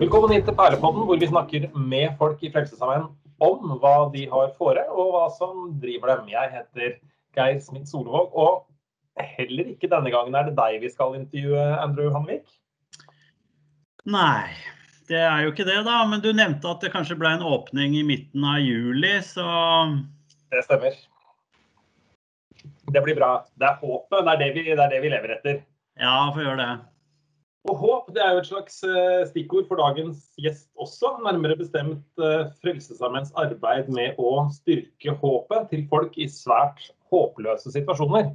Velkommen inn til Perlepodden, hvor vi snakker med folk i Frelsesarmeen om hva de har fore, og hva som driver dem. Jeg heter Geir Smith Solvåg, og heller ikke denne gangen er det deg vi skal intervjue, Andrew Hanvik. Nei, det er jo ikke det, da. Men du nevnte at det kanskje ble en åpning i midten av juli, så Det stemmer. Det blir bra. Det er håpet. Det er det vi, det er det vi lever etter. ja, få gjøre det. Og håp det er jo et slags eh, stikkord for dagens gjest også. Nærmere bestemt eh, Frelsesarmeens arbeid med å styrke håpet til folk i svært håpløse situasjoner.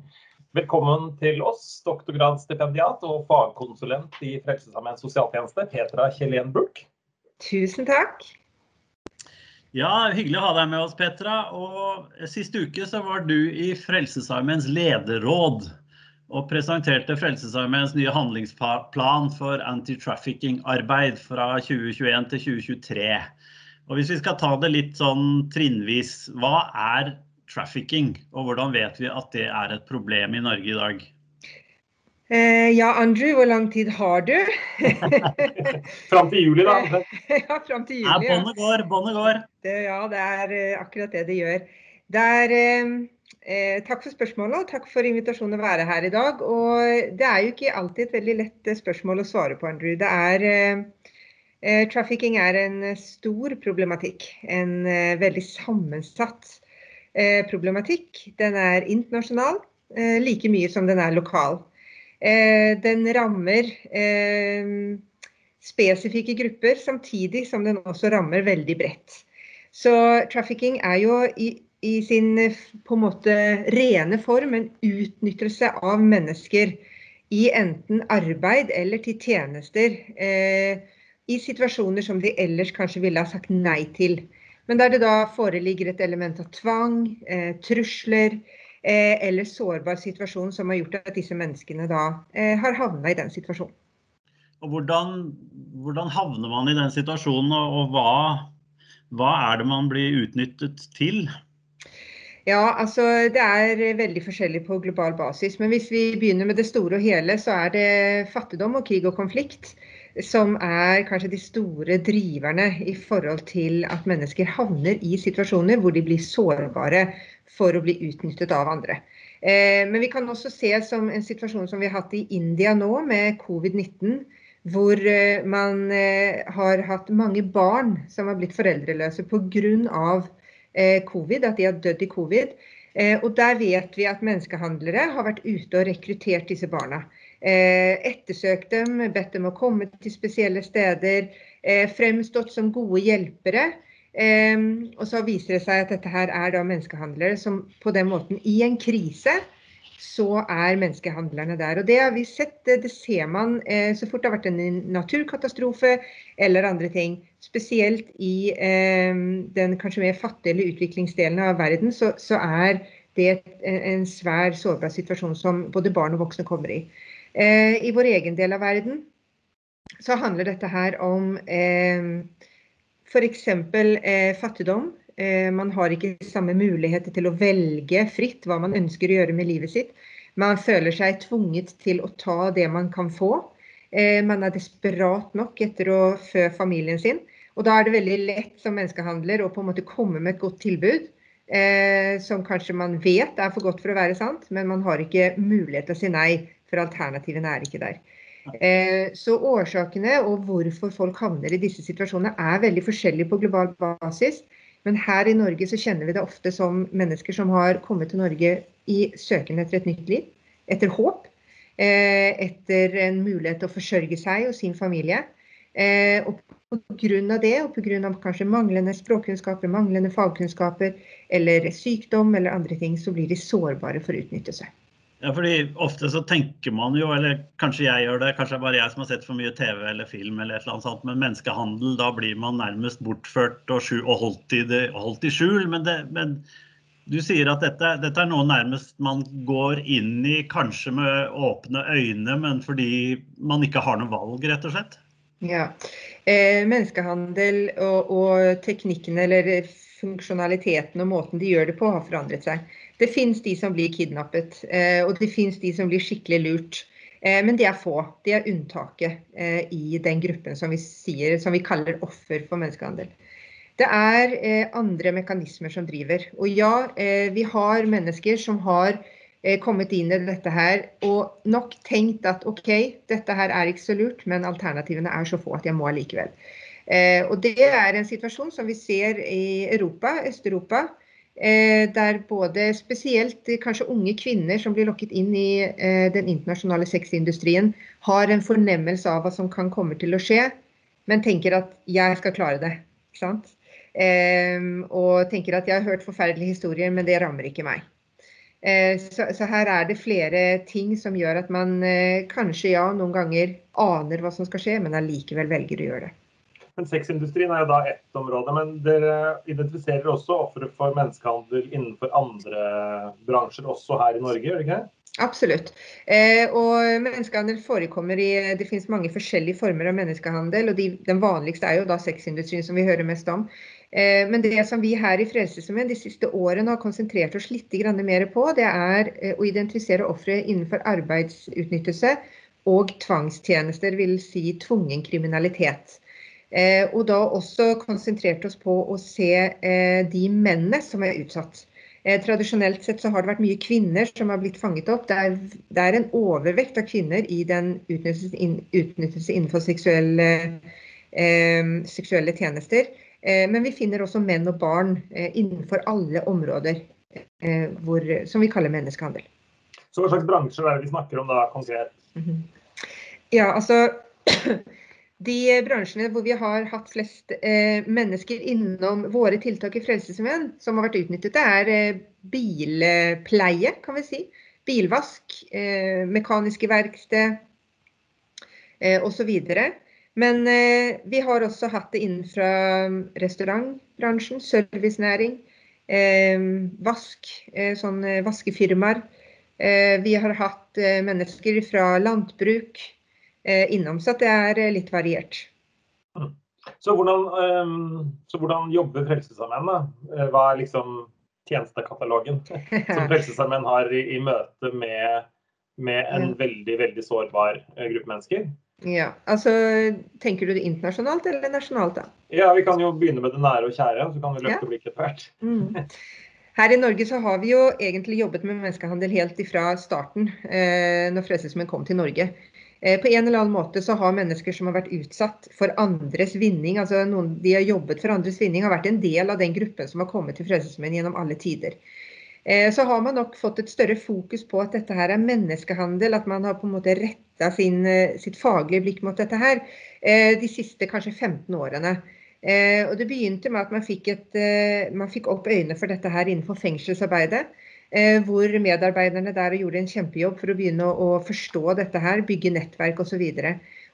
Velkommen til oss, doktorgradsstipendiat og fagkonsulent i Frelsesarmeens sosialtjeneste, Petra Kjellén-Burk. Tusen takk. Ja, hyggelig å ha deg med oss, Petra. Og sist uke så var du i Frelsesarmeens lederråd og presenterte Frelsesarmeens nye handlingsplan for anti-trafficking-arbeid fra 2021 til 2023. Og hvis vi skal ta det litt sånn trinnvis, hva er trafficking, og hvordan vet vi at det er et problem i Norge i dag? Eh, ja, Andrew, hvor lang tid har du? Fram til juli, da. ja, fram til juli. Ja, båndet går, båndet går. det, ja, det er eh, akkurat det det gjør. Det er, eh, eh, takk for spørsmålet og takk for invitasjonen å være her i dag. Og det er jo ikke alltid et veldig lett eh, spørsmål å svare på, Andrew. Det er, eh, eh, trafficking er en stor problematikk. En eh, veldig sammensatt problematikk. Den er internasjonal like mye som den er lokal. Den rammer spesifikke grupper, samtidig som den også rammer veldig bredt. Så trafficking er jo i, i sin på en måte rene form en utnyttelse av mennesker i enten arbeid eller til tjenester. Eh, I situasjoner som de ellers kanskje ville ha sagt nei til. Men der det da foreligger et element av tvang, eh, trusler eh, eller sårbar situasjon som har gjort at disse menneskene da eh, har havna i den situasjonen. Og hvordan, hvordan havner man i den situasjonen, og, og hva, hva er det man blir utnyttet til? Ja, altså det er veldig forskjellig på global basis. Men hvis vi begynner med det store og hele, så er det fattigdom og krig og konflikt som er kanskje de store driverne i forhold til at mennesker havner i situasjoner hvor de blir sårbare for å bli utnyttet av andre. Eh, men vi kan også se som en situasjon som vi har hatt i India nå med covid-19. Hvor eh, man eh, har hatt mange barn som har blitt foreldreløse pga eh, covid, at de har dødd i covid. Eh, og der vet vi at menneskehandlere har vært ute og rekruttert disse barna. Eh, ettersøkt dem, bedt dem å komme til spesielle steder, eh, fremstått som gode hjelpere. Eh, og så viser det seg at dette her er da menneskehandlere som på den måten, i en krise, så er menneskehandlerne der. Og det har vi sett, det, ser man eh, så fort det har vært en naturkatastrofe eller andre ting. Spesielt i eh, den kanskje mer fattige eller utviklingsdelen av verden, så, så er det en, svær sårbar situasjon som både barn og voksne kommer i. Eh, I vår egen del av verden så handler dette her om eh, f.eks. Eh, fattigdom. Eh, man har ikke samme muligheter til å velge fritt hva man ønsker å gjøre med livet sitt. Man føler seg tvunget til å ta det man kan få. Eh, man er desperat nok etter å fø familien sin. Og da er det veldig lett som menneskehandler å på en måte komme med et godt tilbud. Eh, som kanskje man vet er for godt for å være sant, men man har ikke mulighet til å si nei, for alternativene er ikke der. Eh, så årsakene og hvorfor folk havner i disse situasjonene er veldig forskjellige på global basis. Men her i Norge så kjenner vi det ofte som mennesker som har kommet til Norge i søken etter et nytt liv, etter håp, eh, etter en mulighet til å forsørge seg og sin familie. Eh, og pga. det, og pga. kanskje manglende språkkunnskaper, manglende fagkunnskaper eller sykdom eller andre ting, så blir de sårbare for utnyttelse. Ja, fordi Ofte så tenker man jo, eller kanskje jeg gjør det, kanskje det er bare jeg som har sett for mye TV eller film, eller et eller annet sånt, men menneskehandel, da blir man nærmest bortført og, holdt, i det, holdt i skjul. Men, det, men du sier at dette, dette, er noe nærmest man går inn i kanskje med åpne øyne, men fordi man ikke har noe valg, rett og slett? Ja. Eh, menneskehandel og, og teknikken eller funksjonaliteten og måten de gjør det på, har forandret seg. Det fins de som blir kidnappet, eh, og det fins de som blir skikkelig lurt. Men de er få. De er unntaket i den gruppen som vi, sier, som vi kaller offer for menneskehandel. Det er andre mekanismer som driver. Og ja, vi har mennesker som har kommet inn i dette her og nok tenkt at OK, dette her er ikke så lurt, men alternativene er så få at jeg må allikevel. Og det er en situasjon som vi ser i Europa, Øst-Europa. Der både spesielt kanskje unge kvinner som blir lokket inn i den internasjonale sexindustrien, har en fornemmelse av hva som kan komme til å skje, men tenker at jeg skal klare det. Ikke sant? Og tenker at jeg har hørt forferdelige historier, men det rammer ikke meg. Eh, så, så, her er det flere ting som gjør at man eh, kanskje ja, noen ganger aner hva som skal skje, men allikevel velger å gjøre det. Men Sexindustrien er jo da ett område, men dere identifiserer også ofre for menneskehandel innenfor andre bransjer, også her i Norge, gjør dere ikke? Absolutt. Eh, og menneskehandel forekommer i Det finnes mange forskjellige former av menneskehandel. og de, Den vanligste er jo da sexindustrien, som vi hører mest om. Eh, men det som vi her i Frelsesarmeen de siste årene har konsentrert oss litt mer på, det er eh, å identifisere ofre innenfor arbeidsutnyttelse og tvangstjenester, vil si tvungen kriminalitet. Eh, og da også konsentrert oss på å se de mennene som er utsatt. Tradisjonelt sett så har det vært mye kvinner som har blitt fanget opp. Det er, det er en overvekt av kvinner i den utnyttelse, utnyttelse innenfor seksuelle, eh, seksuelle tjenester. Eh, men vi finner også menn og barn eh, innenfor alle områder eh, hvor, som vi kaller menneskehandel. Så hva slags bransjer er det vi snakker om da konkret? Mhm. Ja, altså De bransjene hvor vi har hatt flest eh, mennesker innom våre tiltak i Frelsesarmeen som har vært utnyttet, det er eh, bilpleie, kan vi si. Bilvask, eh, mekaniske verksted eh, osv. Men eh, vi har også hatt det innenfra restaurantbransjen, servicenæring, eh, vask, eh, sånn eh, vaskefirmaer. Eh, vi har hatt eh, mennesker fra landbruk innom, så det er litt variert. Mm. Så hvordan, så hvordan jobber Frelsesarmeen? Hva er liksom tjenestekatalogen som Frelsesarmeen har i, i, møte med, med en veldig, veldig sårbar gruppe mennesker? Ja, altså Tenker du det internasjonalt eller nasjonalt, da? Ja, Vi kan jo begynne med det nære og kjære, så kan vi løfte ja. blikket etter hvert. Mm. Her i Norge så har vi jo egentlig jobbet med menneskehandel helt ifra starten, eh, når Frelsesmenn kom til Norge. Eh, på en eller annen måte så har mennesker som har vært utsatt for andres vinning, altså noen de har jobbet for andres vinning, har vært en del av den gruppen som har kommet til Frelsesmenn gjennom alle tider. Eh, så har man nok fått et større fokus på at dette her er menneskehandel. At man har på en måte retta eh, sitt faglige blikk mot dette her de siste kanskje 15 årene. Og Det begynte med at man fikk, et, man fikk opp øynene for dette her innenfor fengselsarbeidet. Hvor medarbeiderne der gjorde en kjempejobb for å begynne å, forstå dette her, bygge nettverk osv.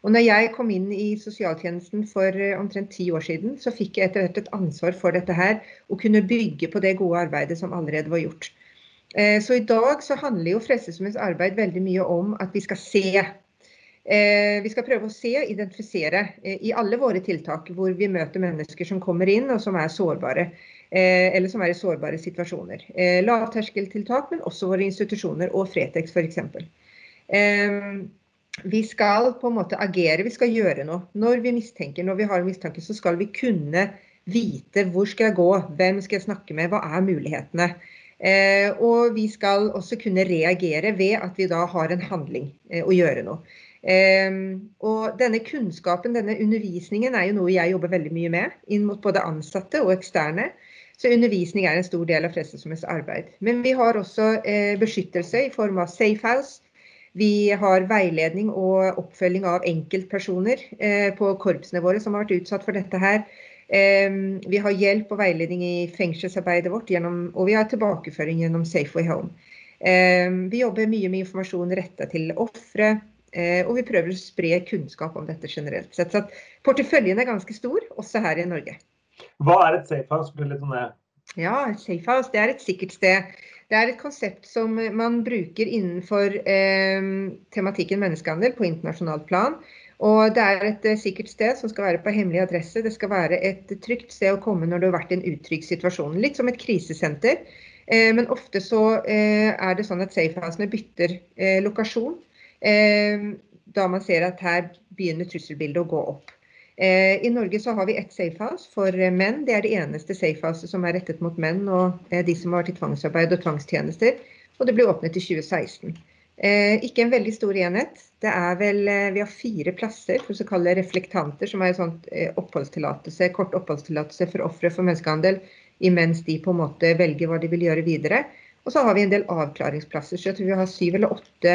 Og når jeg kom inn i sosialtjenesten for eh, omtrent ti år siden, så fikk jeg etter hvert et ansvar for dette her, å kunne bygge på det gode arbeidet som allerede var gjort. Eh, så i dag så handler jo Frelsesarmeens arbeid veldig mye om at vi skal se. Eh, vi skal prøve å se og identifisere i alle våre tiltak hvor vi møter mennesker som kommer inn og som er sårbare. Eller som er i sårbare situasjoner. Lavterskeltiltak, men også våre institusjoner og Fretex f.eks vi skal på en måte agere, vi skal gjøre noe. Når vi mistenker, når vi har mistanke, så skal vi kunne vite hvor skal jeg gå, hvem skal jeg snakke med, hva er mulighetene. Eh, og vi skal også kunne reagere ved at vi da har en handling eh, å gjøre noe. Eh, og denne kunnskapen, denne undervisningen, er jo noe jeg jobber veldig mye med inn mot både ansatte og eksterne. Så undervisning er en stor del av Frelsesarmeens arbeid. Men vi har også eh, beskyttelse i form av Safe House, vi har veiledning og oppfølging av enkeltpersoner eh, på korpsene våre som har vært utsatt for dette her. Vi har hjelp og veiledning i fengselsarbeidet vårt, gjennom, og vi har tilbakeføring gjennom Safeway Home. Vi jobber mye med informasjon retta til ofre, eh, og vi prøver å spre kunnskap om dette generelt sett. Så porteføljen er ganske stor, også her i Norge. Hva er et safehouse? Litt om det. Ja, et safehouse det er et sikkert sted det er et konsept som man bruker innenfor eh, tematikken menneskehandel på internasjonalt plan. Og det er et eh, sikkert sted som skal være på hemmelig adresse. Det skal være et trygt sted å komme når du har vært i en utrygg situasjon. Litt som et krisesenter. Eh, men ofte så eh, er det sånn at safehousene bytter eh, lokasjon da man ser at her begynner trusselbildet å gå opp. I Norge så har vi ett safehouse for menn. Det er det eneste safehouset som er rettet mot menn og de som har vært i tvangsarbeid og tvangstjenester. Og det ble åpnet i 2016. Ikke en veldig stor enhet. Det er vel, Vi har fire plasser for såkalte reflektanter, som er sånn oppholdstillatelse, kort oppholdstillatelse for ofre for menneskehandel, imens de på en måte velger hva de vil gjøre videre. Og så har vi en del avklaringsplasser. så jeg tror Vi har syv eller åtte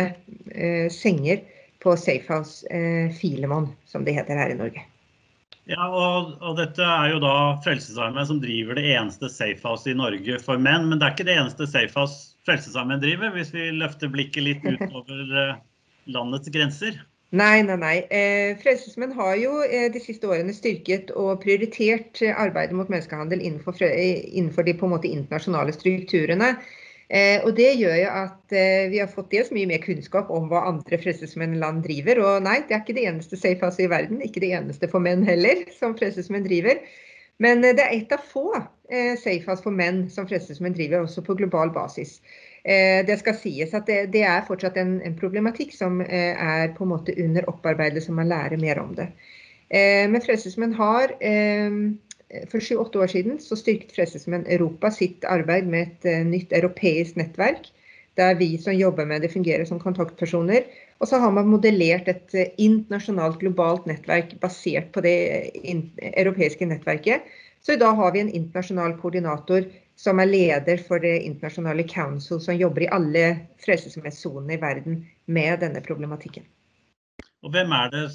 eh, senger på Safehouse eh, Filemon, som det heter her i Norge. Ja, og, og dette er jo da Frelsesarmeen som driver det eneste Safehouse i Norge for menn. Men det er ikke det eneste Safehouse Frelsesarmeen driver, hvis vi løfter blikket litt utover eh, landets grenser? Nei, nei, nei. Eh, Frelsesmenn har jo eh, de siste årene styrket og prioritert arbeidet mot menneskehandel innenfor, innenfor de på en måte internasjonale strukturene. Eh, og Det gjør jo at eh, vi har fått dels mye mer kunnskap om hva andre frelsesmennland driver. Og nei, det er ikke det eneste safe house i verden, ikke det eneste for menn heller, som Frelsesmenn driver. Men eh, det er et av få eh, Safehouse for menn som Frelsesmenn driver, også på global basis. Det skal sies at det, det er fortsatt en, en problematikk som er på en måte under opparbeidelse, man lærer mer om det. Men Frelsesmenn har for sju-åtte år siden så styrket Frelsesmenn Europa sitt arbeid med et uh, nytt europeisk nettverk. Der vi som jobber med det, fungerer som kontaktpersoner. Og så har man modellert et uh, internasjonalt, globalt nettverk basert på det uh, europeiske nettverket. Så i dag har vi en internasjonal koordinator som er leder for det internasjonale council, som jobber i alle frelsesmessoner i verden med denne problematikken. Og hvem er det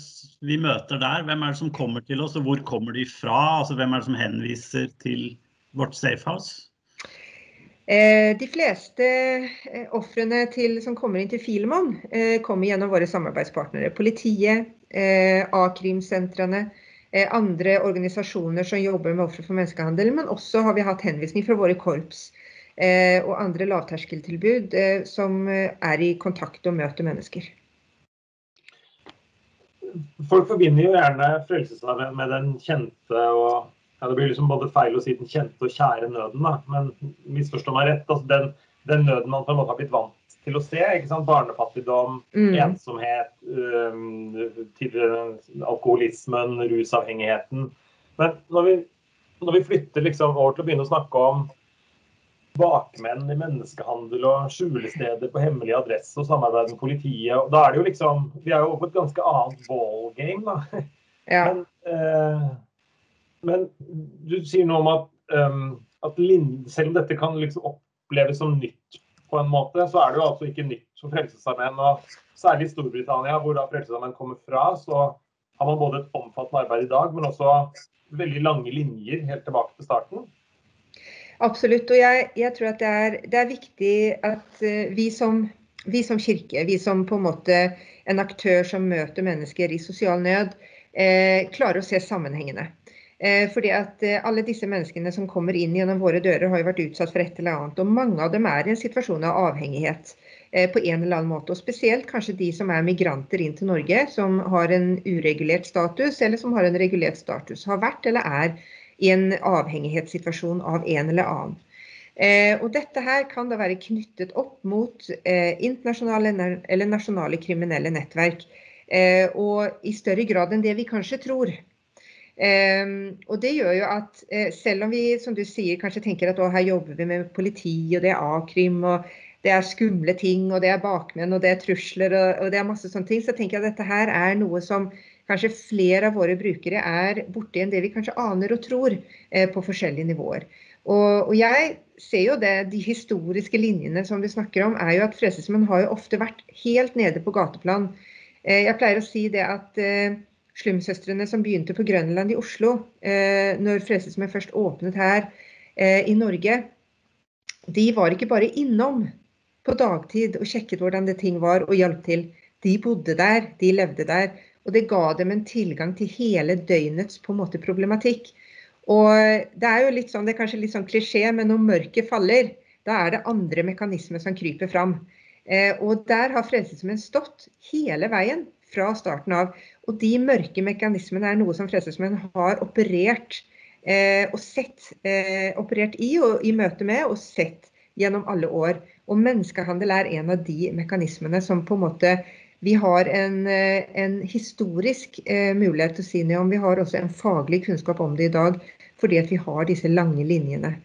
vi møter der? Hvem er det som kommer til oss, og hvor kommer de fra? Altså, hvem er det som henviser til vårt safehouse? Eh, de fleste eh, ofrene som kommer inn til Filemon, eh, kommer gjennom våre samarbeidspartnere. Politiet, A-krimsentrene, andre organisasjoner som jobber med ofre for menneskehandel. Men også har vi hatt henvisning fra våre korps og andre lavterskeltilbud som er i kontakt og møter mennesker folk forbinder jo gjerne Frelsesarmeen med den kjente og ja, Det blir liksom både feil å si den kjente og kjære nøden, da. men misforstå meg rett. altså den, den, nøden man på en måte har blitt vant til å se. ikke sant? Barnefattigdom, mm. ensomhet, um, alkoholismen, rusavhengigheten. Men når vi, når vi flytter liksom over til å begynne å snakke om bakmenn i menneskehandel og skjulesteder på hemmelig adresse og samarbeid med politiet. Og da er det jo liksom Vi er jo på et ganske annet ballgame, da. Ja. Men, eh, men, du sier noe om at, um, at selv om dette kan liksom oppleves som nytt på en måte, så er det jo altså ikke nytt for Frelsesarmeen. Og særlig i Storbritannia, hvor da Frelsesarmeen kommer fra, så har man både et omfattende arbeid i dag, men også veldig lange linjer helt tilbake til starten. Absolutt. Og jeg, jeg tror at det er, det er, viktig at uh, vi, som, vi, som, kirke, vi som på en måte en aktør som møter mennesker i sosial nød, eh, klarer å se sammenhengene. Eh, fordi at alle disse menneskene som kommer inn gjennom våre dører, har jo vært utsatt for et eller annet. Og mange av dem er i en situasjon av avhengighet på en eller annen måte. Og spesielt kanskje de som er migranter inn til Norge, som har en uregulert status, eller som har en regulert status. Har vært eller er i en avhengighetssituasjon av en eller annen. Eh, og dette her kan da være knyttet opp mot eh, internasjonale eller nasjonale kriminelle nettverk. Eh, og i større grad enn det vi kanskje tror. Eh, og det gjør jo at eh, selv om vi som du sier, kanskje tenker at å, her jobber vi med politi, og det er a-krim, og det er skumle ting, og det er bakmenn, og det er trusler, og, og det er masse sånne ting, så tenker jeg at dette her er noe som kanskje flere av våre brukere er borti enn det vi kanskje aner og tror eh, på forskjellige nivåer. Og, og, jeg ser jo det, de historiske linjene som vi snakker om, er jo at Frelsesmenn har jo ofte vært helt nede på gateplan. Eh, jeg pleier å si det at eh, Slumsøstrene som begynte på Grønland i Oslo, når Frelsesmenn først åpnet her i Norge, de var ikke bare innom på dagtid og sjekket hvordan det ting var og hjalp til. De bodde der, de levde der. Og det ga dem en tilgang til hele døgnets på en måte problematikk. Og det er jo litt sånn, det er kanskje litt sånn klisjé, men når mørket faller, da er det andre mekanismer som kryper fram. Eh, og der har Frelsesarmeen stått hele veien fra starten av. Og de mørke mekanismene er noe som Frelsesarmeen har operert eh, og sett, eh, operert i og i møte med og sett gjennom alle år. Og menneskehandel er en av de mekanismene som på en måte Vi har en, en historisk mulighet til å si noe om. Vi har også en faglig kunnskap om det i dag fordi at vi har disse lange linjene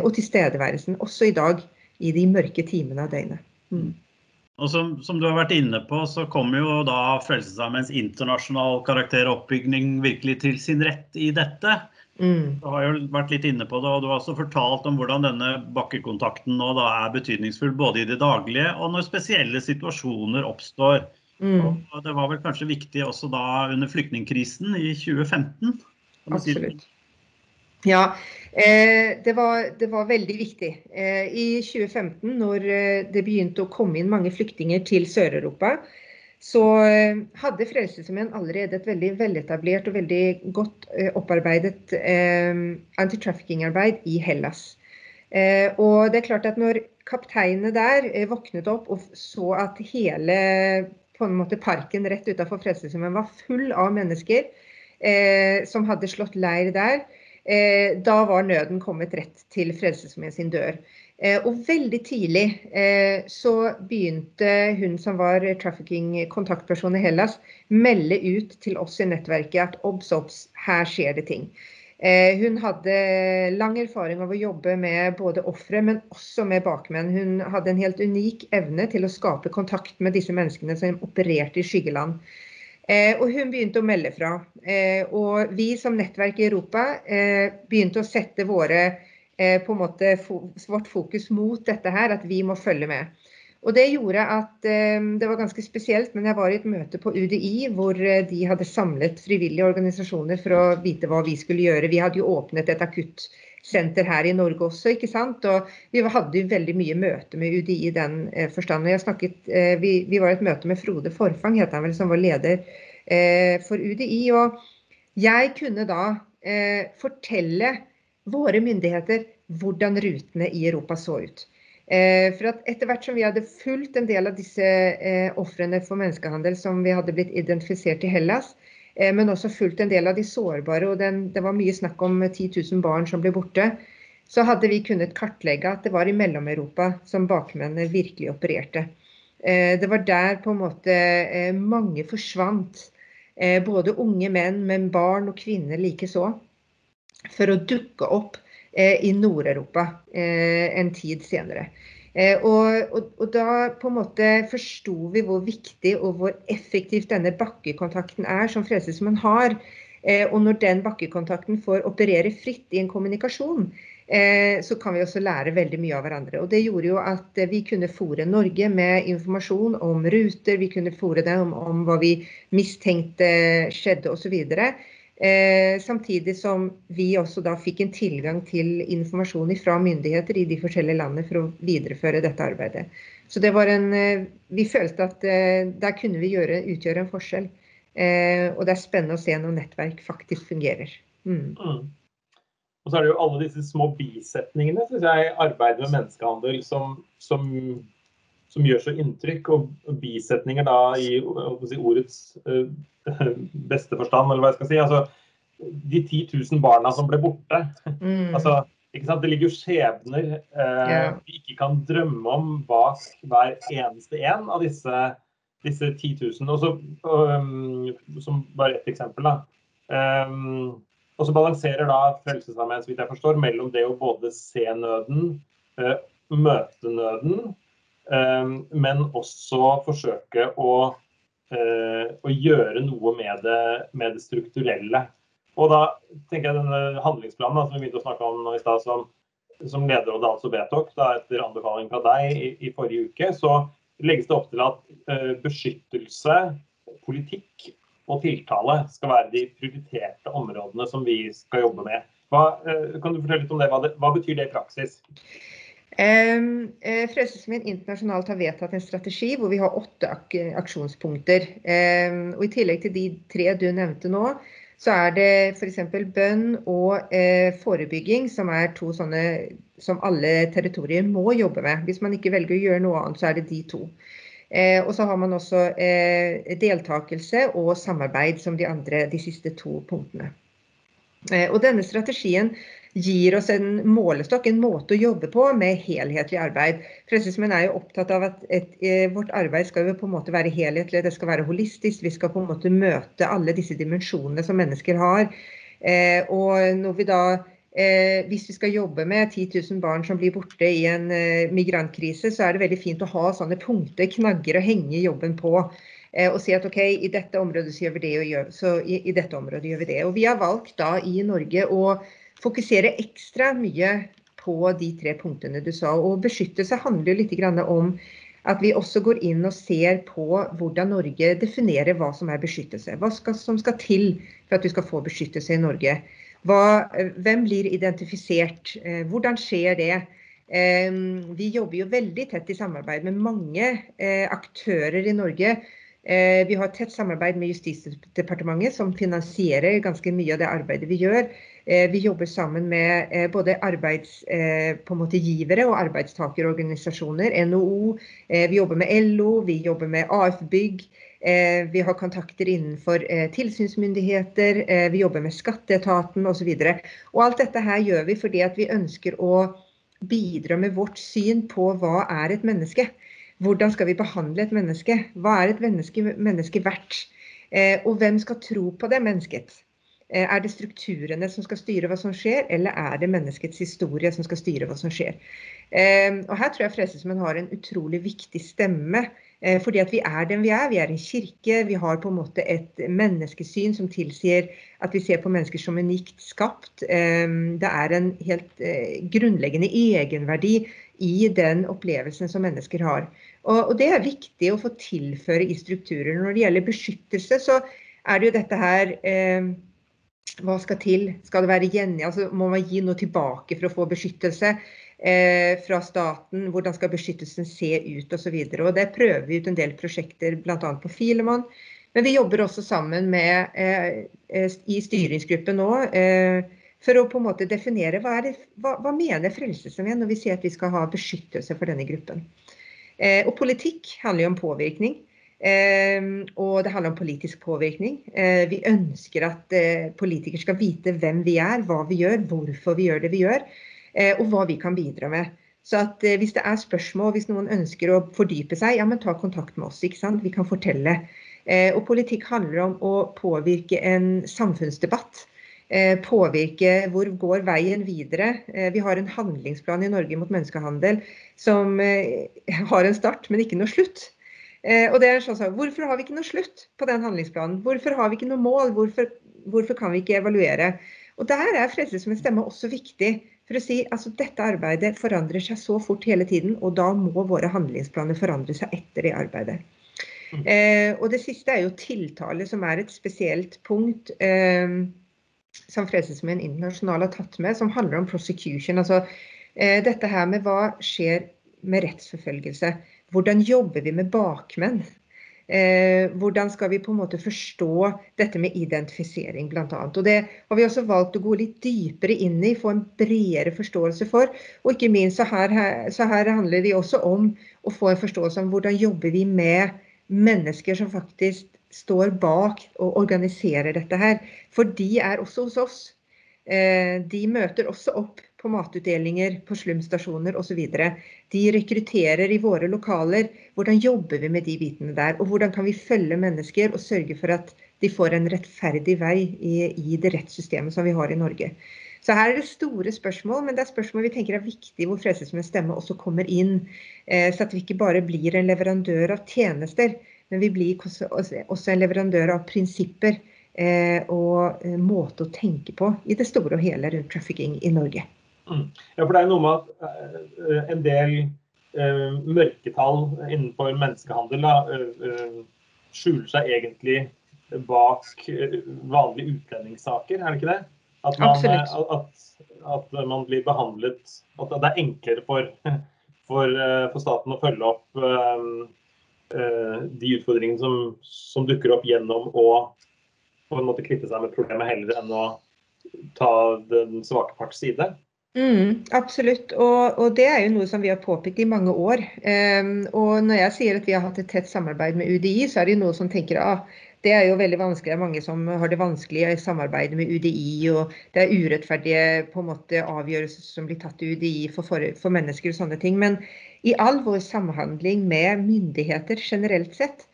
og tilstedeværelsen også i dag i de mørke timene av døgnet. Mm. Og som, som, du har vært inne på, så kommer jo da Frelsesarmeens internasjonal karakteroppbygning virkelig til sin rett i dette. Mm. Du har jo vært litt inne på det, og du har også fortalt om hvordan denne bakkekontakten nå da er betydningsfull både i det daglige og når spesielle situasjoner oppstår. Mm. Og det var vel kanskje viktig også da under flyktningkrisen i 2015? Absolutt. Ja, eh, det, var, det, var, veldig viktig. Eh, I 2015, når eh, det begynte å komme inn mange flyktninger til Sør-Europa, så eh, hadde Frelsesarmeen allerede et veldig veletablert og veldig godt opparbeidet anti-trafficking-arbeid i Hellas. og det er klart at når kapteinene der våknet opp og så at hele på en måte parken rett utenfor Frelseshjemmet var full av mennesker som hadde slått leir der, Eh, da var nøden kommet rett til Frelsesarmeen sin dør. Eh, og veldig tidlig eh, så begynte hun som var trafficking-kontaktperson i Hellas, melde ut til oss i nettverket at obs, obs, her skjer det ting. Hun hadde lang erfaring av å jobbe med både ofre, men også med bakmenn. Hun hadde en helt unik evne til å skape kontakt med disse menneskene som opererte i skyggeland. Eh, og hun begynte å melde fra. Eh, og vi som nettverk i Europa eh, begynte å sette våre, eh, måte, vårt fokus mot dette her, at vi må følge med. Og Det gjorde at eh, det var ganske spesielt, men jeg var i et møte på UDI hvor eh, de hadde samlet frivillige organisasjoner for å vite hva vi skulle gjøre. Vi hadde jo åpnet et akuttsenter her i Norge også, ikke sant. Og vi hadde jo veldig mye møte med UDI i den forstand. Vi, vi, var i et møte med Frode Forfang, het han vel, som var leder Eh, for UDI. Og jeg kunne da eh, fortelle våre myndigheter hvordan rutene i Europa så ut. Eh, for at etter hvert som vi hadde fulgt en del av disse ofrene for menneskehandel som vi hadde blitt identifisert i Hellas, men også fulgt en del av de sårbare, og den, det var mye snakk om 10 000 barn som ble borte, så hadde vi kunnet kartlegge at det var i Mellom-Europa som bakmennene virkelig opererte. Det var der på en måte mange forsvant Eh, både unge menn, men barn og kvinner likeså, for å dukke opp eh, i Nord-Europa eh, en tid senere. Og, og, og, da på en måte forsto vi hvor viktig og hvor effektivt denne bakkekontakten er, som Frelsesmannen har. Og når den bakkekontakten får operere fritt i en kommunikasjon, Eh, så kan vi også lære veldig mye av hverandre. Og Det gjorde jo at vi kunne fòre Norge med informasjon om ruter, vi kunne fòre dem om, om hva vi mistenkte skjedde osv. Eh, samtidig som vi også da fikk en tilgang til informasjon fra myndigheter i de forskjellige landene for å videreføre dette arbeidet. Så det var en, eh, Vi følte at eh, der kunne vi gjøre, utgjøre en forskjell. Eh, og det er spennende å se når nettverk faktisk fungerer. Mm. Mm. Og så er det jo alle disse små bisetningene synes jeg, arbeidet med menneskehandel som, som, som gjør så inntrykk. Og bisetninger da i si, ordets uh, beste forstand, eller hva jeg skal si. Altså, de 10 000 barna som ble borte. Mm. altså, det ligger jo skjebner uh, yeah. vi ikke kan drømme om bak hver eneste en av disse, disse 10 000. Og så, um, som bare ett eksempel, da. Um, og så balanserer da Frelsesarmeen så vidt jeg forstår, mellom det å både se nøden, uh, møte nøden, eh, men også forsøke å, eh, å gjøre noe med det, med det, strukturelle. Og da tenker jeg denne handlingsplanen da, som vi begynte å snakke om i stad, som, som lederrådet altså vedtok etter anbefaling fra deg i, i, forrige uke, så legges det opp til at beskyttelse, politikk og tiltale skal være de prioriterte områdene som vi skal jobbe med. Hva, eh, kan du fortelle litt om det? Hva, det, hva betyr det i praksis? Um, Frelsesarmeen internasjonalt har vedtatt en strategi hvor vi har åtte ak aksjonspunkter. Og I tillegg til de tre du nevnte nå, så er det f.eks. bønn og uh, forebygging, som er to sånne som alle territorier må jobbe med. Hvis man ikke velger å gjøre noe annet, så er det de to. Eh, og så har man også eh, deltakelse og samarbeid som de andre, de siste to punktene. Eh, og denne strategien gir oss en målestokk, en måte å jobbe på med helhetlig arbeid. Frelsesmenn er jo opptatt av at et, et, vårt arbeid skal jo på en måte være helhetlig, det skal være holistisk. Vi skal på en måte møte alle disse dimensjonene som mennesker har. Eh, og når vi da Eh, hvis vi skal jobbe med 10 000 barn som blir borte i en eh, migrantkrise, så er det veldig fint å ha sånne punkter, knagger å henge jobben på. Eh, og si at OK, i dette området så gjør vi det, og gjør, så i, i, dette området gjør vi det. Og vi har valgt da i Norge å fokusere ekstra mye på de tre punktene du sa. Og beskyttelse handler litt om at vi også går inn og ser på hvordan Norge definerer hva som er beskyttelse. Hva skal, som skal til for at du skal få beskyttelse i Norge. Hva, hvem blir identifisert? Eh, hvordan skjer det? Eh, vi jobber jo veldig tett i samarbeid med mange eh, aktører i Norge. Vi har tett samarbeid med Justisdepartementet, som finansierer ganske mye av det arbeidet vi gjør. Vi jobber sammen med både arbeidsgivere og arbeidstakerorganisasjoner, NHO. Vi jobber med LO, vi jobber med AF Bygg. Eh, vi har kontakter innenfor eh, tilsynsmyndigheter, eh, vi jobber med skatteetaten osv. Alt dette her gjør vi fordi vi ønsker å bidra med vårt syn på hva er et menneske. Hvordan skal vi behandle et menneske? Hva er et menneske, menneske verdt? Og hvem skal tro på det mennesket? Er det strukturene som skal styre hva som skjer, eller er det menneskets historie som skal styre hva som skjer? Og Her tror jeg Frelsesmenn har en utrolig viktig stemme Eh, fordi at vi er den vi er. Vi er en kirke. Vi har på en måte et menneskesyn som tilsier at vi ser på mennesker som unikt skapt. Eh, det er en helt eh, grunnleggende egenverdi i den opplevelsen som mennesker har. Og det er viktig å få tilføre i strukturer. Når det gjelder beskyttelse, så er det jo dette her Hva skal til? Skal det være gjengjeld? Altså, må man gi noe tilbake for å få beskyttelse? eh, fra staten, hvordan skal beskyttelsen se ut osv. Det prøver vi ut en del prosjekter bl.a. på Filemann. Men vi jobber også sammen med, eh, eh, i styringsgruppen nå eh, for å på en måte definere hva, det, hva, hva mener Frelsesarmeen når vi sier at vi skal ha beskyttelse for denne gruppen. Eh, og politikk handler jo om påvirkning. Eh, og det handler om politisk påvirkning. vi ønsker at politikere skal vite hvem vi er, hva vi gjør, hvorfor vi gjør det vi gjør. Eh, og hva vi kan bidra med. Så at eh, Hvis det er spørsmål, hvis noen ønsker å fordype seg, ja, men ta kontakt med oss. ikke sant? Vi kan fortelle. Eh, og politikk handler om å påvirke en samfunnsdebatt. Påvirke hvor går veien videre. Vi har en handlingsplan i Norge mot menneskehandel som har en start, men ikke noe slutt. Og det er sånn, Hvorfor har vi ikke noe slutt på den handlingsplanen? Hvorfor har vi ikke noe mål? Hvorfor, hvorfor kan vi ikke evaluere? Og Der er Frelsesarmeens stemme også viktig. For å si altså Dette arbeidet forandrer seg så fort hele tiden, og da må våre handlingsplaner forandre seg etter det arbeidet. Mm. Eh, og Det siste er jo tiltale, som er et spesielt punkt eh, som Frelsesarmeen internasjonal har tatt med, som handler om prosecution. Altså eh, dette her med hva skjer med rettsforfølgelse. Hvordan jobber vi med bakmenn? Eh, hvordan skal vi på en måte forstå dette med identifisering, bl.a. Og Det har vi også valgt å gå litt dypere inn i, få en bredere forståelse for. Og ikke minst så her, så her handler det også om å få en forståelse om hvordan jobber vi med mennesker som faktisk står bak og organiserer dette her. For de er også hos oss. Eh, de møter også opp på matutdelinger, på slumstasjoner osv. De rekrutterer i våre lokaler. Hvordan jobber vi med de bitene der? Og hvordan kan vi følge mennesker og sørge for at de får en rettferdig vei i, i det rettssystemet som vi har i Norge. Så her er det store spørsmål, men det er spørsmål vi tenker er viktig hvor Frelsesarmeens stemme også kommer inn. Eh, så at vi ikke bare blir en leverandør av tjenester, men vi blir også, en leverandør av prinsipper og eh, måte å tenke på i det store og hele rundt trafficking i Norge. Mm. Ja, for det er noe med at uh, en del eh, mørketall innenfor menneskehandel da, skjuler seg egentlig bak vanlige utlendingssaker, er det ikke det? At man, at, at man blir behandlet At det er enklere for, for, for staten å følge opp de utfordringene som, som, dukker opp gjennom å på en måte kvitte seg med problemet heller enn å ta den svake parts side? Mm, absolutt, og, og, det er jo noe som vi har påpekt i mange år. Um, og når jeg sier at vi har hatt et tett samarbeid med UDI, så er det jo noen som tenker at ah, det er jo veldig vanskelig. Det er mange som har det vanskelig i samarbeidet med UDI, og det er urettferdige på en måte avgjørelser som blir tatt i UDI for, for, for mennesker og sånne ting. Men i all vår samhandling med myndigheter generelt sett,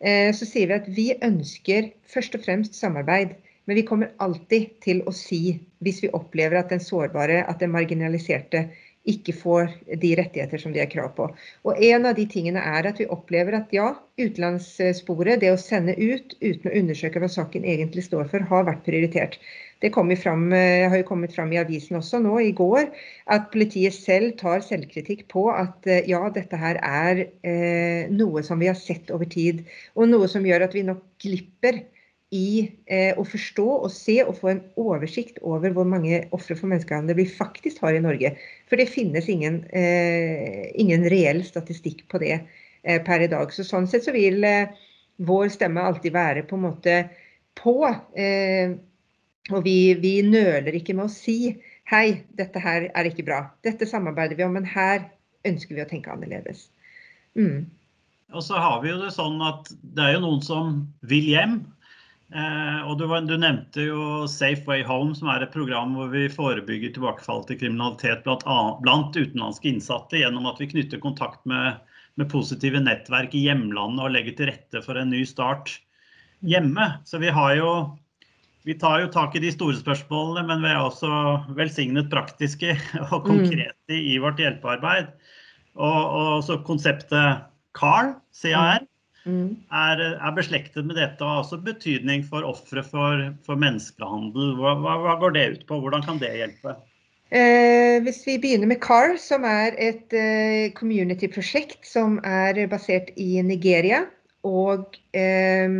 så sier vi at vi ønsker først og fremst samarbeid. Men vi kommer alltid til å si, hvis vi opplever at den sårbare, at den marginaliserte, ikke får de rettigheter som de har krav på. Og En av de tingene er at vi opplever at ja, utenlandssporet, det å sende ut uten å undersøke hva saken egentlig står for, har vært prioritert. Det frem, eh, har jo kommet fram i avisen også nå i går, at politiet selv tar selvkritikk på at eh, ja, dette her er eh, noe som vi har sett over tid, og noe som gjør at vi nok glipper i eh, å forstå og se og få en oversikt over hvor mange ofre for menneskehandel vi faktisk har i Norge. For det finnes ingen, eh, ingen reell statistikk på det eh, per i dag. Så sånn sett så vil eh, vår stemme alltid være på en måte på. Og vi, vi, nøler ikke med å si hei, dette her er ikke bra. Dette samarbeider vi om, men her ønsker vi å tenke annerledes. Mm. Og så har vi jo det sånn at det er jo noen som vil hjem. Eh, og du, du, nevnte jo Safe Way Home, som er et program hvor vi forebygger tilbakefall til kriminalitet blant, blant utenlandske innsatte gjennom at vi knytter kontakt med, med, positive nettverk i hjemlandet og legger til rette for en ny start hjemme. Så vi har jo vi tar jo tak i de store spørsmålene, men vi er også velsignet praktiske og mm. konkrete i vårt hjelpearbeid. Og, og så konseptet CAR, CAR, Mm. Er, er, beslektet med dette og har også betydning for ofre for, for, menneskehandel. Hva, hva, hva, går det ut på? Hvordan kan det hjelpe? Eh, hvis vi begynner med CAR, som er et eh, community-prosjekt som er basert i Nigeria og eh,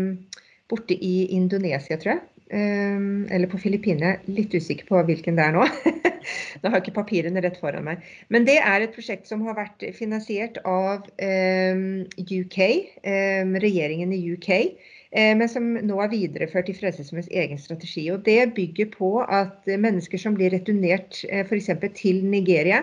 borte i Indonesia, tror jeg. Ehm, eller på Filippinene. Litt usikker på hvilken det er nå. Nå har jeg ikke papirene rett foran meg. Men det er et prosjekt som har vært finansiert av ehm, UK, ehm, regjeringen i UK. Men som nå er videreført i Frelsesarmeens egen strategi. og Det bygger på at mennesker som blir returnert eh, f.eks. til Nigeria,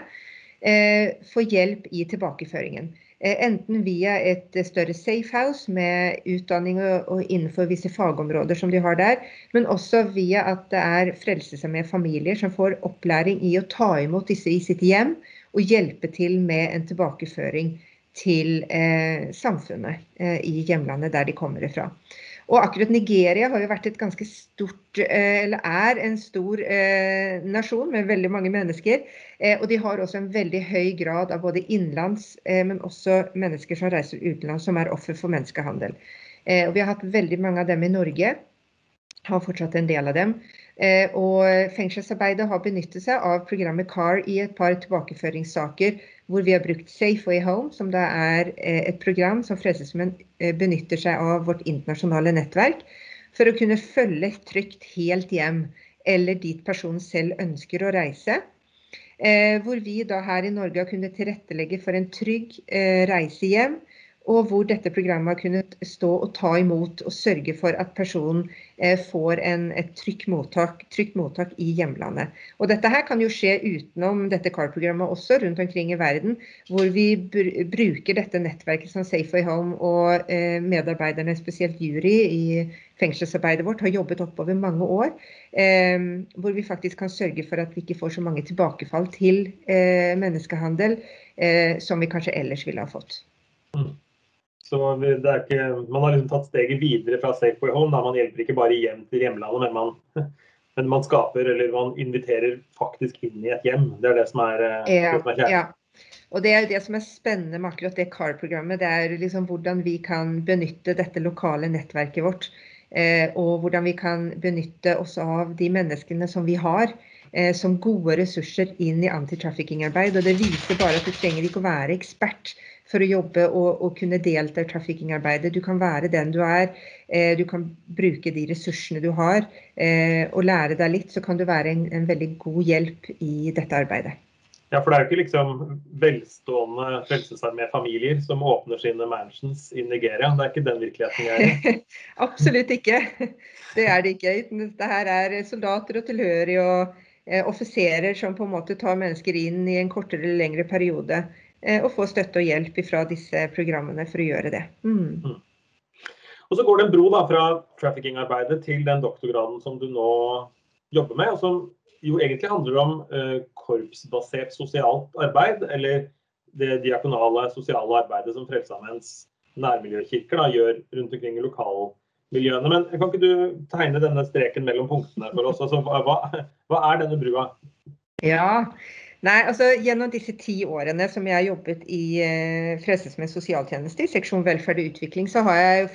eh, får hjelp i tilbakeføringen. Eh, enten via et større safehouse med utdanning og, innenfor visse fagområder som de har der, men også via at det er Frelsesarmeen familier som får opplæring i å ta imot disse i sitt hjem og hjelpe til med en tilbakeføring til eh, samfunnet eh, i hjemlandet der de kommer ifra. Og akkurat Nigeria har jo vært et ganske stort, eh, eller er en stor eh, nasjon med veldig mange mennesker. Eh, og de har også en veldig høy grad av både innenlands, men også mennesker som reiser utenlands, som er offer for menneskehandel. Og vi har hatt veldig mange av dem i Norge. Har fortsatt en del av dem. Og fengselsarbeidet har benyttet seg av programmet CAR i et par tilbakeføringssaker hvor vi har brukt Safe Way Home, som da er eh, et program som Frelsesarmeen eh, benytter seg av vårt internasjonale nettverk for å kunne følge trygt helt hjem, eller dit personen selv ønsker å reise. Eh, hvor vi da her i Norge har kunnet tilrettelegge for en trygg reise hjem og hvor dette programmet har kunnet stå og ta imot og sørge for at personen eh, får en, et trygt mottak, trygt mottak, i hjemlandet. Og Dette her kan jo skje utenom dette CAR-programmet også rundt omkring i verden, hvor vi br bruker dette nettverket som Safeway Home og eh, medarbeiderne, spesielt jury i fengselsarbeidet vårt, har jobbet oppover mange år. Eh, hvor vi faktisk kan sørge for at vi ikke får så mange tilbakefall til eh, menneskehandel eh, som vi kanskje ellers ville ha fått. Mm. Så ikke, man har liksom tatt steget videre fra Safeway Home. Da. Man hjelper ikke bare hjem til hjemlandet, men man, men man, skaper eller man inviterer faktisk inn i et hjem. Det er det som er, eh, ja, det som er Ja. Og Det er jo det som er spennende med akkurat det CAR-programmet. Det er liksom hvordan vi kan benytte dette lokale nettverket vårt. Eh, og hvordan vi kan benytte oss av de menneskene som vi har eh, som gode ressurser inn i anti-trafficking-arbeid. Og Det viser bare at du trenger ikke å være ekspert for å jobbe og, og kunne delta i traffickingarbeidet. Du kan være den du er. Eh, du kan bruke de ressursene du har. Eh, og lære deg litt, så kan du være en, en, veldig god hjelp i dette arbeidet. Ja, for det er jo ikke liksom velstående Frelsesarmé-familier som åpner sine mansions i Nigeria. Det er ikke den virkeligheten jeg er i? Absolutt ikke. Det er det ikke. Dette her er soldater og tilhørige og offiserer som på en måte tar mennesker inn i en kortere eller lengre periode. Og få støtte og hjelp fra disse programmene for å gjøre det. Mm. mm. Og så går det en bro da, fra trafficking-arbeidet til den doktorgraden som du nå jobber med, og som jo egentlig handler om uh, korpsbasert sosialt arbeid, eller det diakonale sosiale arbeidet som Frelsesarmeens nærmiljøkirker da, gjør rundt omkring i lokalmiljøene. Men kan ikke du tegne denne streken mellom punktene for oss? Altså, hva, hva er denne brua? Ja, Nei, altså Gjennom disse ti årene som jeg har jobbet i eh, Frelsesmenns sosialtjeneste, i seksjon velferd og utvikling, så har jeg,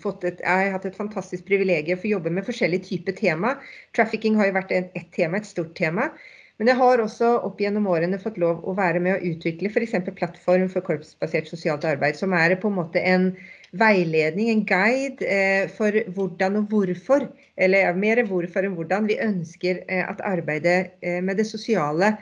fått et, jeg har hatt et fantastisk privilegium for å jobbe med forskjellige typer tema. Trafficking har jo vært et, et tema, et stort tema. Men jeg har også opp gjennom årene fått lov å være med å utvikle f.eks. plattform for korpsbasert sosialt arbeid, som er på en måte en veiledning, en guide eh, for hvordan og hvorfor, eller mer hvorfor enn hvordan vi ønsker eh, at arbeidet eh, med det sosiale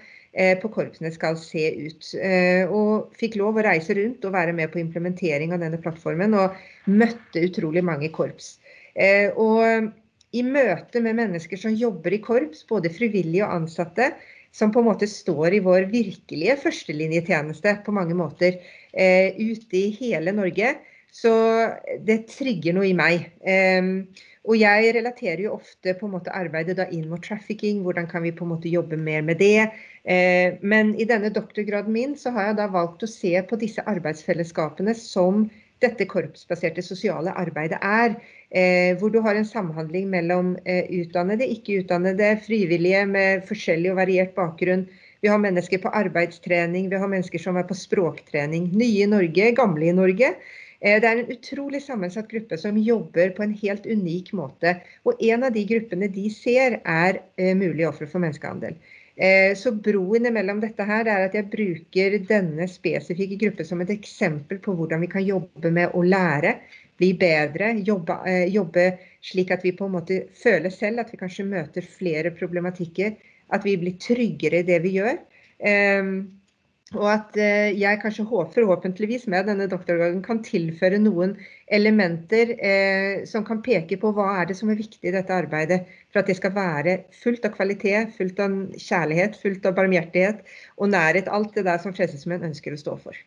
på korpsene skal se ut. Eh, og fikk lov å reise rundt og være med på implementering av denne plattformen, og møtte utrolig mange korps. Eh, og i møte med mennesker som jobber i korps, både frivillige og ansatte, som på en måte står i vår virkelige førstelinjetjeneste på mange måter ute i hele Norge, så det trigger noe i meg. Og jeg relaterer jo ofte på en måte arbeidet inn mot trafficking, hvordan kan vi på en måte jobbe mer med det. Eh, men i denne doktorgraden min så har jeg da valgt å se på disse arbeidsfellesskapene som dette korpsbaserte sosiale arbeidet er. Eh, hvor du har en samhandling mellom eh, utdannede, ikke utdannede, frivillige med forskjellig og variert bakgrunn. Vi har mennesker på arbeidstrening, vi har mennesker som er på språktrening. Nye i Norge, gamle i Norge. Det er en utrolig sammensatt gruppe som jobber på en helt unik måte. Og en av de gruppene de ser, er mulige ofre for menneskehandel. Eh, så broen mellom dette her er at jeg bruker denne spesifikke gruppen som et eksempel på hvordan vi kan jobbe med å lære, bli bedre, jobbe, eh, jobbe slik at vi på en måte føler selv at vi kanskje møter flere problematikker. At vi blir tryggere i det vi gjør. Og at eh, jeg kanskje forhåpentligvis med denne doktorgraden kan tilføre noen elementer eh, som kan peke på hva er det som er viktig i dette arbeidet. For at det skal være fullt av kvalitet, fullt av kjærlighet, fullt av barmhjertighet og nærhet. Alt det der som Frelsesmenn ønsker å stå for.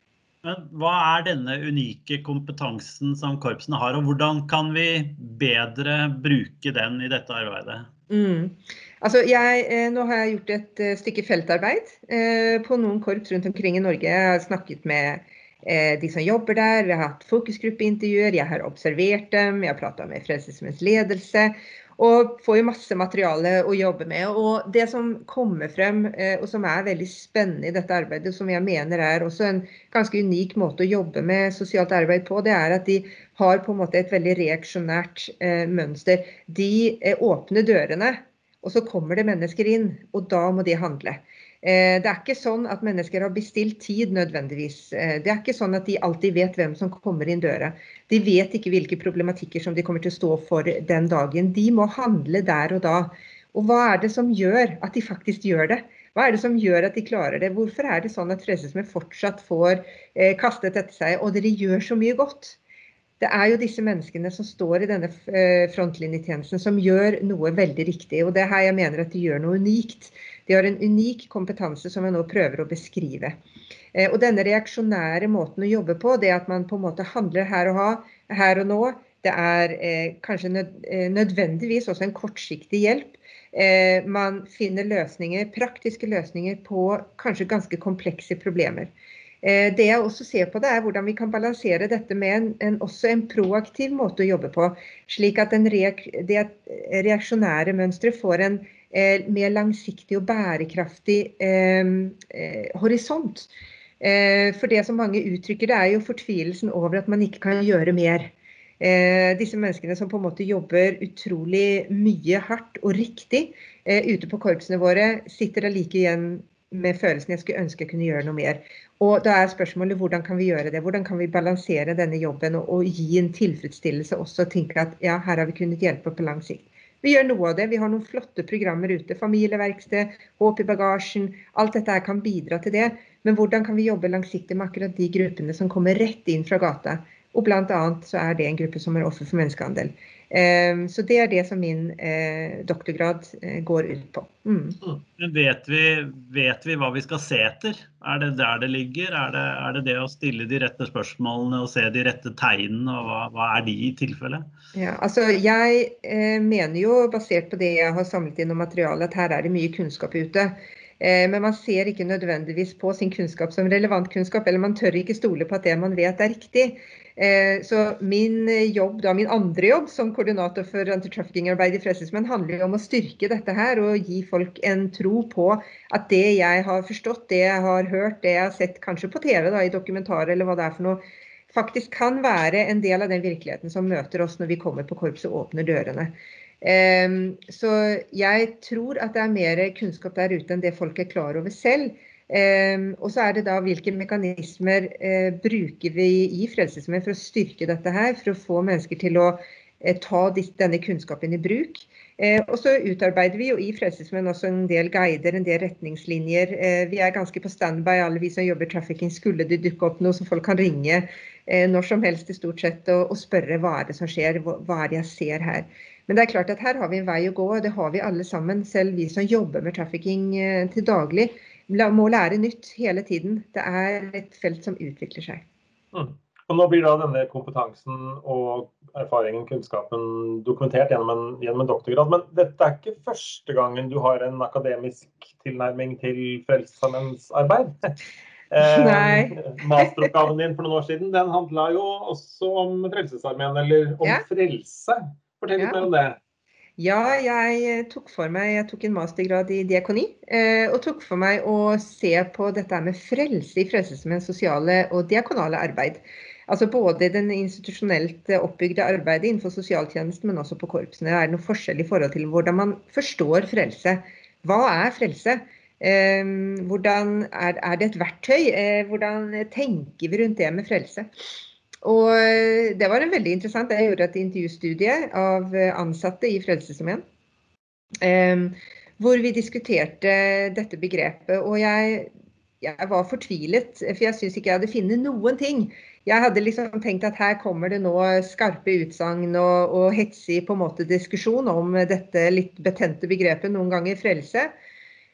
Men hva er denne unike kompetansen som korpsene har, og hvordan kan vi bedre bruke den i dette arbeidet? Mm. Altså, jeg, eh, nå har jeg gjort et uh, stykke feltarbeid uh, på noen korps rundt omkring i Norge. Jeg har snakket med de som jobber der, vi har hatt fokusgruppeintervjuer, jeg har observert dem, jeg har prata med Frelsesarmeens ledelse. Og får jo masse materiale å jobbe med. Og det som kommer frem, og som er veldig spennende i dette arbeidet, som jeg mener er også en ganske unik måte å jobbe med sosialt arbeid på, det er at de har på en måte et veldig reaksjonært mønster. De åpner dørene og så kommer det mennesker inn, og da må de handle. Eh, det er ikke sånn at mennesker har bestilt tid nødvendigvis. Eh, det er ikke sånn at de alltid vet hvem som kommer inn døra. De vet ikke hvilke problematikker som de kommer til å stå for den dagen. De må handle der og da. Og hva er det som gjør at de faktisk gjør det? Hva er det som gjør at de klarer det? Hvorfor er det sånn at Frelsesarmeen fortsatt får eh, kastet etter seg, og dere gjør så mye godt? det er jo disse menneskene som står i denne frontlinjetjenesten som gjør noe veldig riktig. Og det er her jeg mener at de gjør noe unikt. De har en unik kompetanse som jeg nå prøver å beskrive. Eh, og denne reaksjonære måten å jobbe på, det at man på en måte handler her og, ha, her og nå, det er eh, kanskje nødvendigvis også en kortsiktig hjelp. man finner løsninger, praktiske løsninger på kanskje ganske komplekse problemer. Eh, det jeg også ser på, det er hvordan vi kan balansere dette med en, en, også en proaktiv måte å jobbe på. Slik at reak, det reaksjonære mønsteret får en eh, mer langsiktig og bærekraftig eh, eh, horisont. Eh, for det som mange uttrykker, det er jo fortvilelsen over at man ikke kan gjøre mer. Eh, disse menneskene som på en måte jobber utrolig mye hardt og riktig ute på korpsene våre, sitter allike igjen med følelsen jeg skulle ønske jeg kunne gjøre noe mer. Og da er spørsmålet hvordan kan vi gjøre det? Hvordan kan vi balansere denne jobben og, og gi en tilfredsstillelse også og tenke at ja, her har vi kunnet hjelpe på lang sikt. Vi gjør noe av det. Vi har noen flotte programmer ute. Familieverksted, Håp i bagasjen. Alt dette kan bidra til det. Men hvordan kan vi jobbe langsiktig med akkurat de gruppene som kommer rett inn fra gata? Og bl.a. så er det en gruppe som er offer for menneskehandel. Ehm, så det er det som min eh, doktorgrad eh, går ut på. Mm. mm. Men vet vi, vet vi, hva vi skal se etter? Er det der det ligger? Er det, er det, det å stille de rette spørsmålene og se de rette tegnene, og hva, hva er de i tilfelle? Ja, altså jeg eh, mener jo, basert på det jeg har samlet inn om materialet, at her er det mye kunnskap ute. Men man ser ikke nødvendigvis på sin kunnskap som relevant kunnskap, eller man tør ikke stole på at det man vet er riktig. Eh, så min jobb, da min andre jobb som koordinator for antitrafficking-arbeid i Frelsesmenn, handler om å styrke dette her og gi folk en tro på at det jeg har forstått, det jeg har hørt, det jeg har sett kanskje på TV, da, i dokumentarer eller hva det er for noe, faktisk kan være en del av den virkeligheten som møter oss når vi kommer på korpset og åpner dørene. Ehm, så jeg tror at det er mer kunnskap der ute enn det folk er klar over selv. Um, og så er det da hvilke mekanismer uh, bruker vi i Frelsesarmeen for å styrke dette her, for å få mennesker til å uh, ta denne kunnskapen i bruk. Uh, og så utarbeider vi jo i Frelsesarmeen også en del guider, en del retningslinjer. vi er ganske på standby, alle vi som jobber trafficking. Skulle det dukke opp noe så folk kan ringe når som helst i stort sett og, spørre hva er det som skjer, hva er det jeg ser her. Men det er klart at her har vi en vei å gå, og det har vi alle sammen, selv vi som jobber med trafficking til daglig må lære nytt hele tiden. Det er et felt som utvikler seg. Mm. Og nå blir da denne kompetansen og erfaringen, kunnskapen, dokumentert gjennom en, gjennom en, doktorgrad. Men dette er ikke første gangen du har en akademisk tilnærming til Frelsesarmeens arbeid? eh, masteroppgaven din for noen år siden den handla jo også om Frelsesarmeen, eller om ja. frelse. Fortell litt ja. mer om det. Ja, jeg eh, tok for meg Jeg tok en mastergrad i diakoni. Eh, og tok for meg å se på dette med frelse i Frelsesmenns sosiale og diakonale arbeid. Altså både den institusjonelt oppbygde arbeidet innenfor sosialtjenesten, men også på korpsene. Er det noe forskjell i forhold til hvordan man forstår frelse? Hva er frelse? Eh, hvordan er det et verktøy? Hvordan tenker vi rundt det med frelse? Og eh, det var en veldig interessant. Jeg gjorde et intervjustudie av eh, ansatte i Frelsesarmeen. Um, hvor vi diskuterte dette begrepet. Og jeg, jeg var fortvilet, for jeg syns ikke jeg hadde funnet noen ting. Jeg hadde liksom tenkt at her kommer det nå skarpe utsagn og, og hetsig på en måte diskusjon om dette litt betente begrepet, noen ganger frelse.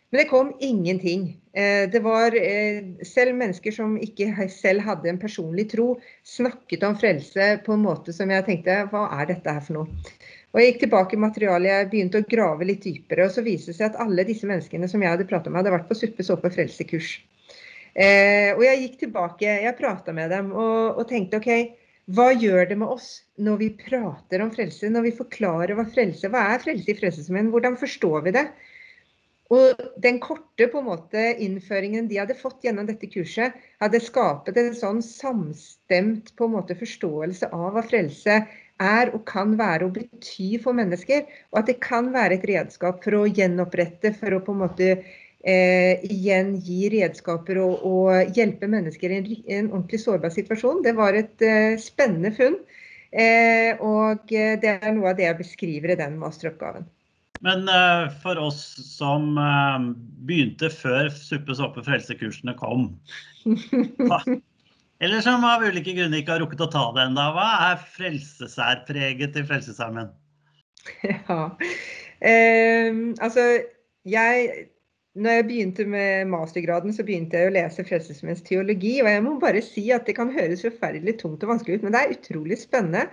Men det kom ingenting. Eh, det var eh, selv mennesker som ikke selv hadde en personlig tro, snakket om frelse på en måte som jeg tenkte hva er dette her for noe? Og Jeg gikk tilbake i materialet, jeg begynte å grave litt dypere. Og så viste det seg at alle disse menneskene som jeg hadde pratet med, hadde vært på Suppe såpe frelsekurs. Eh, og jeg gikk tilbake, jeg prata med dem og, og tenkte OK, hva gjør det med oss når vi prater om frelse? Når vi forklarer hva frelse Hva er frelse i Frelsesmenn? Hvordan forstår vi det? Og den korte på en måte, innføringen de hadde fått gjennom dette kurset, hadde skapet en sånn samstemt på en måte, forståelse av hva frelse er og kan være og bety for mennesker. Og at det kan være et redskap for å gjenopprette, for å på en måte eh, igjen gi redskaper og, og, hjelpe mennesker i en, en, ordentlig sårbar situasjon. Det var et eh, spennende funn. Eh, og det er noe av det jeg beskriver i den masteroppgaven. Men uh, for oss som uh, begynte før Suppe, såpe, frelse-kursene kom Eller som av ulike grunner ikke har rukket å ta det ennå, hva er frelsesærpreget til Frelsesarmeen? Ja, uh, altså jeg når jeg begynte med mastergraden, så begynte jeg å lese Frelsesmenns teologi. Og jeg må bare si at det kan høres forferdelig tungt og vanskelig ut, men det er utrolig spennende.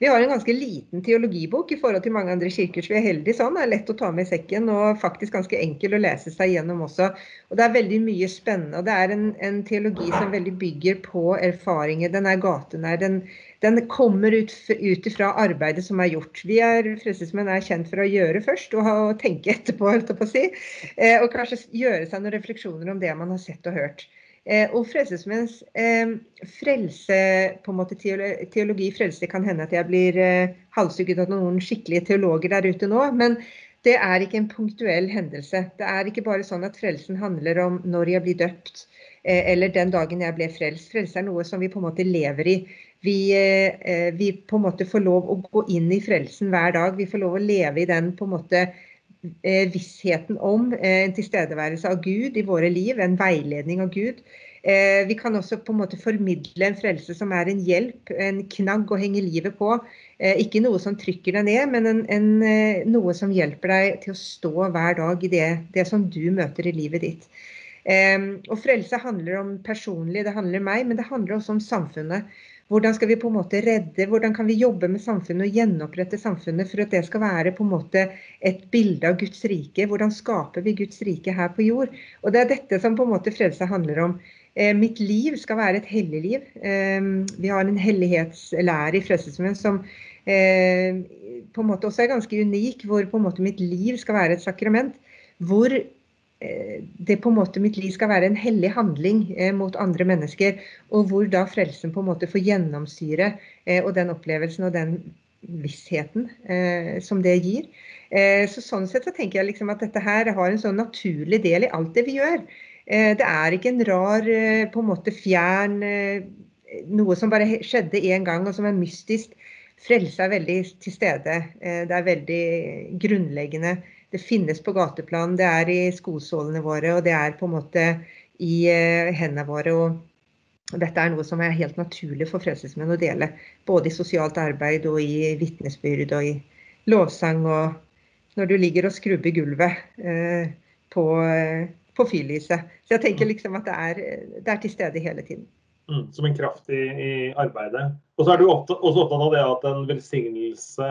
Vi har en ganske liten teologibok i forhold til mange andre kirker, så vi er heldige sånn. Det er lett å ta med i sekken og faktisk ganske enkel å lese seg gjennom også. Og det er veldig mye spennende. og Det er en, en teologi som veldig bygger på erfaringer. Den er gatenær. Den, den kommer ut, ut fra arbeidet som er gjort. Vi er Frelsesmenn er kjent for å gjøre først og, og tenke etterpå, holdt jeg på å si. Eh, og kanskje gjøre seg noen refleksjoner om det man har sett og hørt. Eh, og Frelsesmenns eh, frelse, på en måte teologi, frelse kan hende at jeg blir eh, halshugget av noen skikkelige teologer der ute nå. Men det er ikke en punktuell hendelse. Det er ikke bare sånn at frelsen handler om når jeg blir døpt, eller den dagen jeg ble frelst. Frelse er noe som vi på en måte lever i. Vi, vi, på en måte får lov å gå inn i frelsen hver dag. Vi får lov å leve i den på en måte vissheten om en tilstedeværelse av Gud i våre liv, en veiledning av Gud. Eh, vi kan også på en måte formidle en frelse som er en hjelp, en knagg å henge livet på. Eh, ikke noe som trykker deg ned, men en, en, eh, noe som hjelper deg til å stå hver dag i det, det som du møter i livet ditt. Og frelse handler om personlig, det handler om meg, men det handler også om samfunnet. Hvordan skal vi på en måte redde, hvordan kan vi jobbe med samfunnet og gjenopprette samfunnet for at det skal være på en måte et bilde av Guds rike? Hvordan skaper vi Guds rike her på jord? Og Det er dette som på en måte frelse handler om. Eh, mitt liv skal være et hellig liv. Eh, vi har en hellighetslære i Frelsesarmeen som eh, på en måte også er ganske unik, hvor på en måte mitt liv skal være et sakrament. Hvor det på en måte mitt liv skal være en hellig handling eh, mot andre mennesker. Og hvor da frelsen på en måte får gjennomsyre eh, og den opplevelsen og den vissheten eh, som det gir. Eh, så Sånn sett så tenker jeg liksom at dette her har en sånn naturlig del i alt det vi gjør. Eh, det er ikke en rar, på en måte fjern noe som bare skjedde én gang og som er mystisk. Frelse er veldig til stede. det er veldig grunnleggende det finnes på gateplan, det er i skosålene våre, og det er på en måte i uh, hendene våre. og dette er noe som er helt naturlig for Frelsesmenn å dele. Både i sosialt arbeid og i vitnesbyrd og i lovsang. Og når du ligger og skrubber gulvet eh, på, uh, på fyrlyset. Så jeg tenker liksom at det er, det er til stede hele tiden. Mm, som en kraft i, i arbeidet. Og så er du også opptatt av det at en velsignelse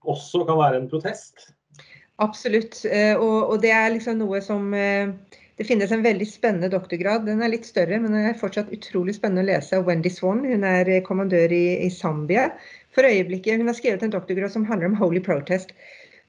også kan være en protest? Absolutt. Eh, og, og, det er liksom noe som eh, Det finnes en veldig spennende doktorgrad. Den er litt større, men den er fortsatt utrolig spennende å lese av Wendy Swan. Hun er eh, kommandør i, i Zambia for øyeblikket. Hun har skrevet en doktorgrad som handler om holy protest.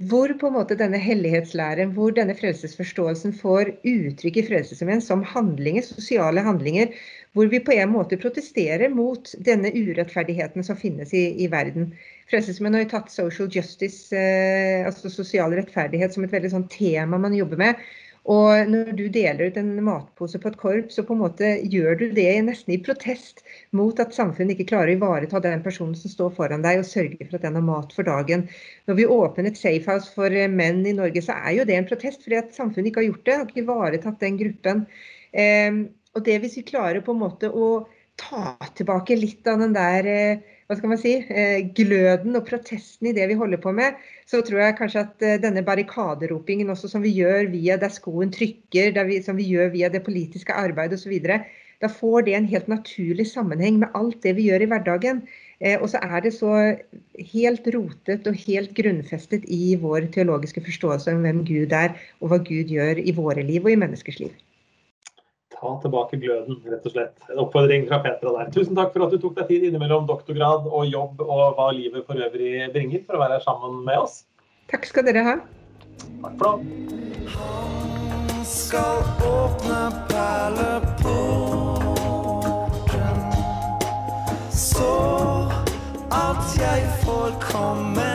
Hvor på en måte denne hellighetslæren, hvor denne frelsesforståelsen får uttrykk i Frelsesarmeen som handlinger, sosiale handlinger, hvor vi på en måte protesterer mot denne urettferdigheten som finnes i, i verden. Frelsesarmeen har jo tatt social justice, eh, altså sosial rettferdighet, som et veldig sånn tema man jobber med. Og når du deler ut en matpose på et korps, så på en måte gjør du det nesten i protest mot at samfunnet ikke klarer å ivareta den personen som står foran deg og sørger for at den har mat for dagen. Når vi åpner et safehouse for eh, menn i Norge, så er jo det en protest fordi at samfunnet ikke har gjort det. Har ikke ivaretatt den gruppen. Eh, og det hvis vi klarer på en måte å ta tilbake litt av den der eh, hva skal man si, eh, gløden og protesten i det vi holder på med, så tror jeg kanskje at eh, denne barrikaderopingen også som vi gjør via der skoen trykker, vi, som vi gjør via det politiske arbeidet osv., da får det en helt naturlig sammenheng med alt det vi gjør i hverdagen. Eh, og så er det så helt rotet og helt grunnfestet i vår teologiske forståelse om hvem Gud er, og hva Gud gjør i våre liv og i menneskers liv ta tilbake gløden, rett og slett. En oppfordring fra Petra der. Tusen takk for at du tok deg tid innimellom doktorgrad og jobb og hva livet for øvrig bringer, for å være her sammen med oss. Takk skal dere ha. Takk for det. Han skal åpne perleporten så at jeg får komme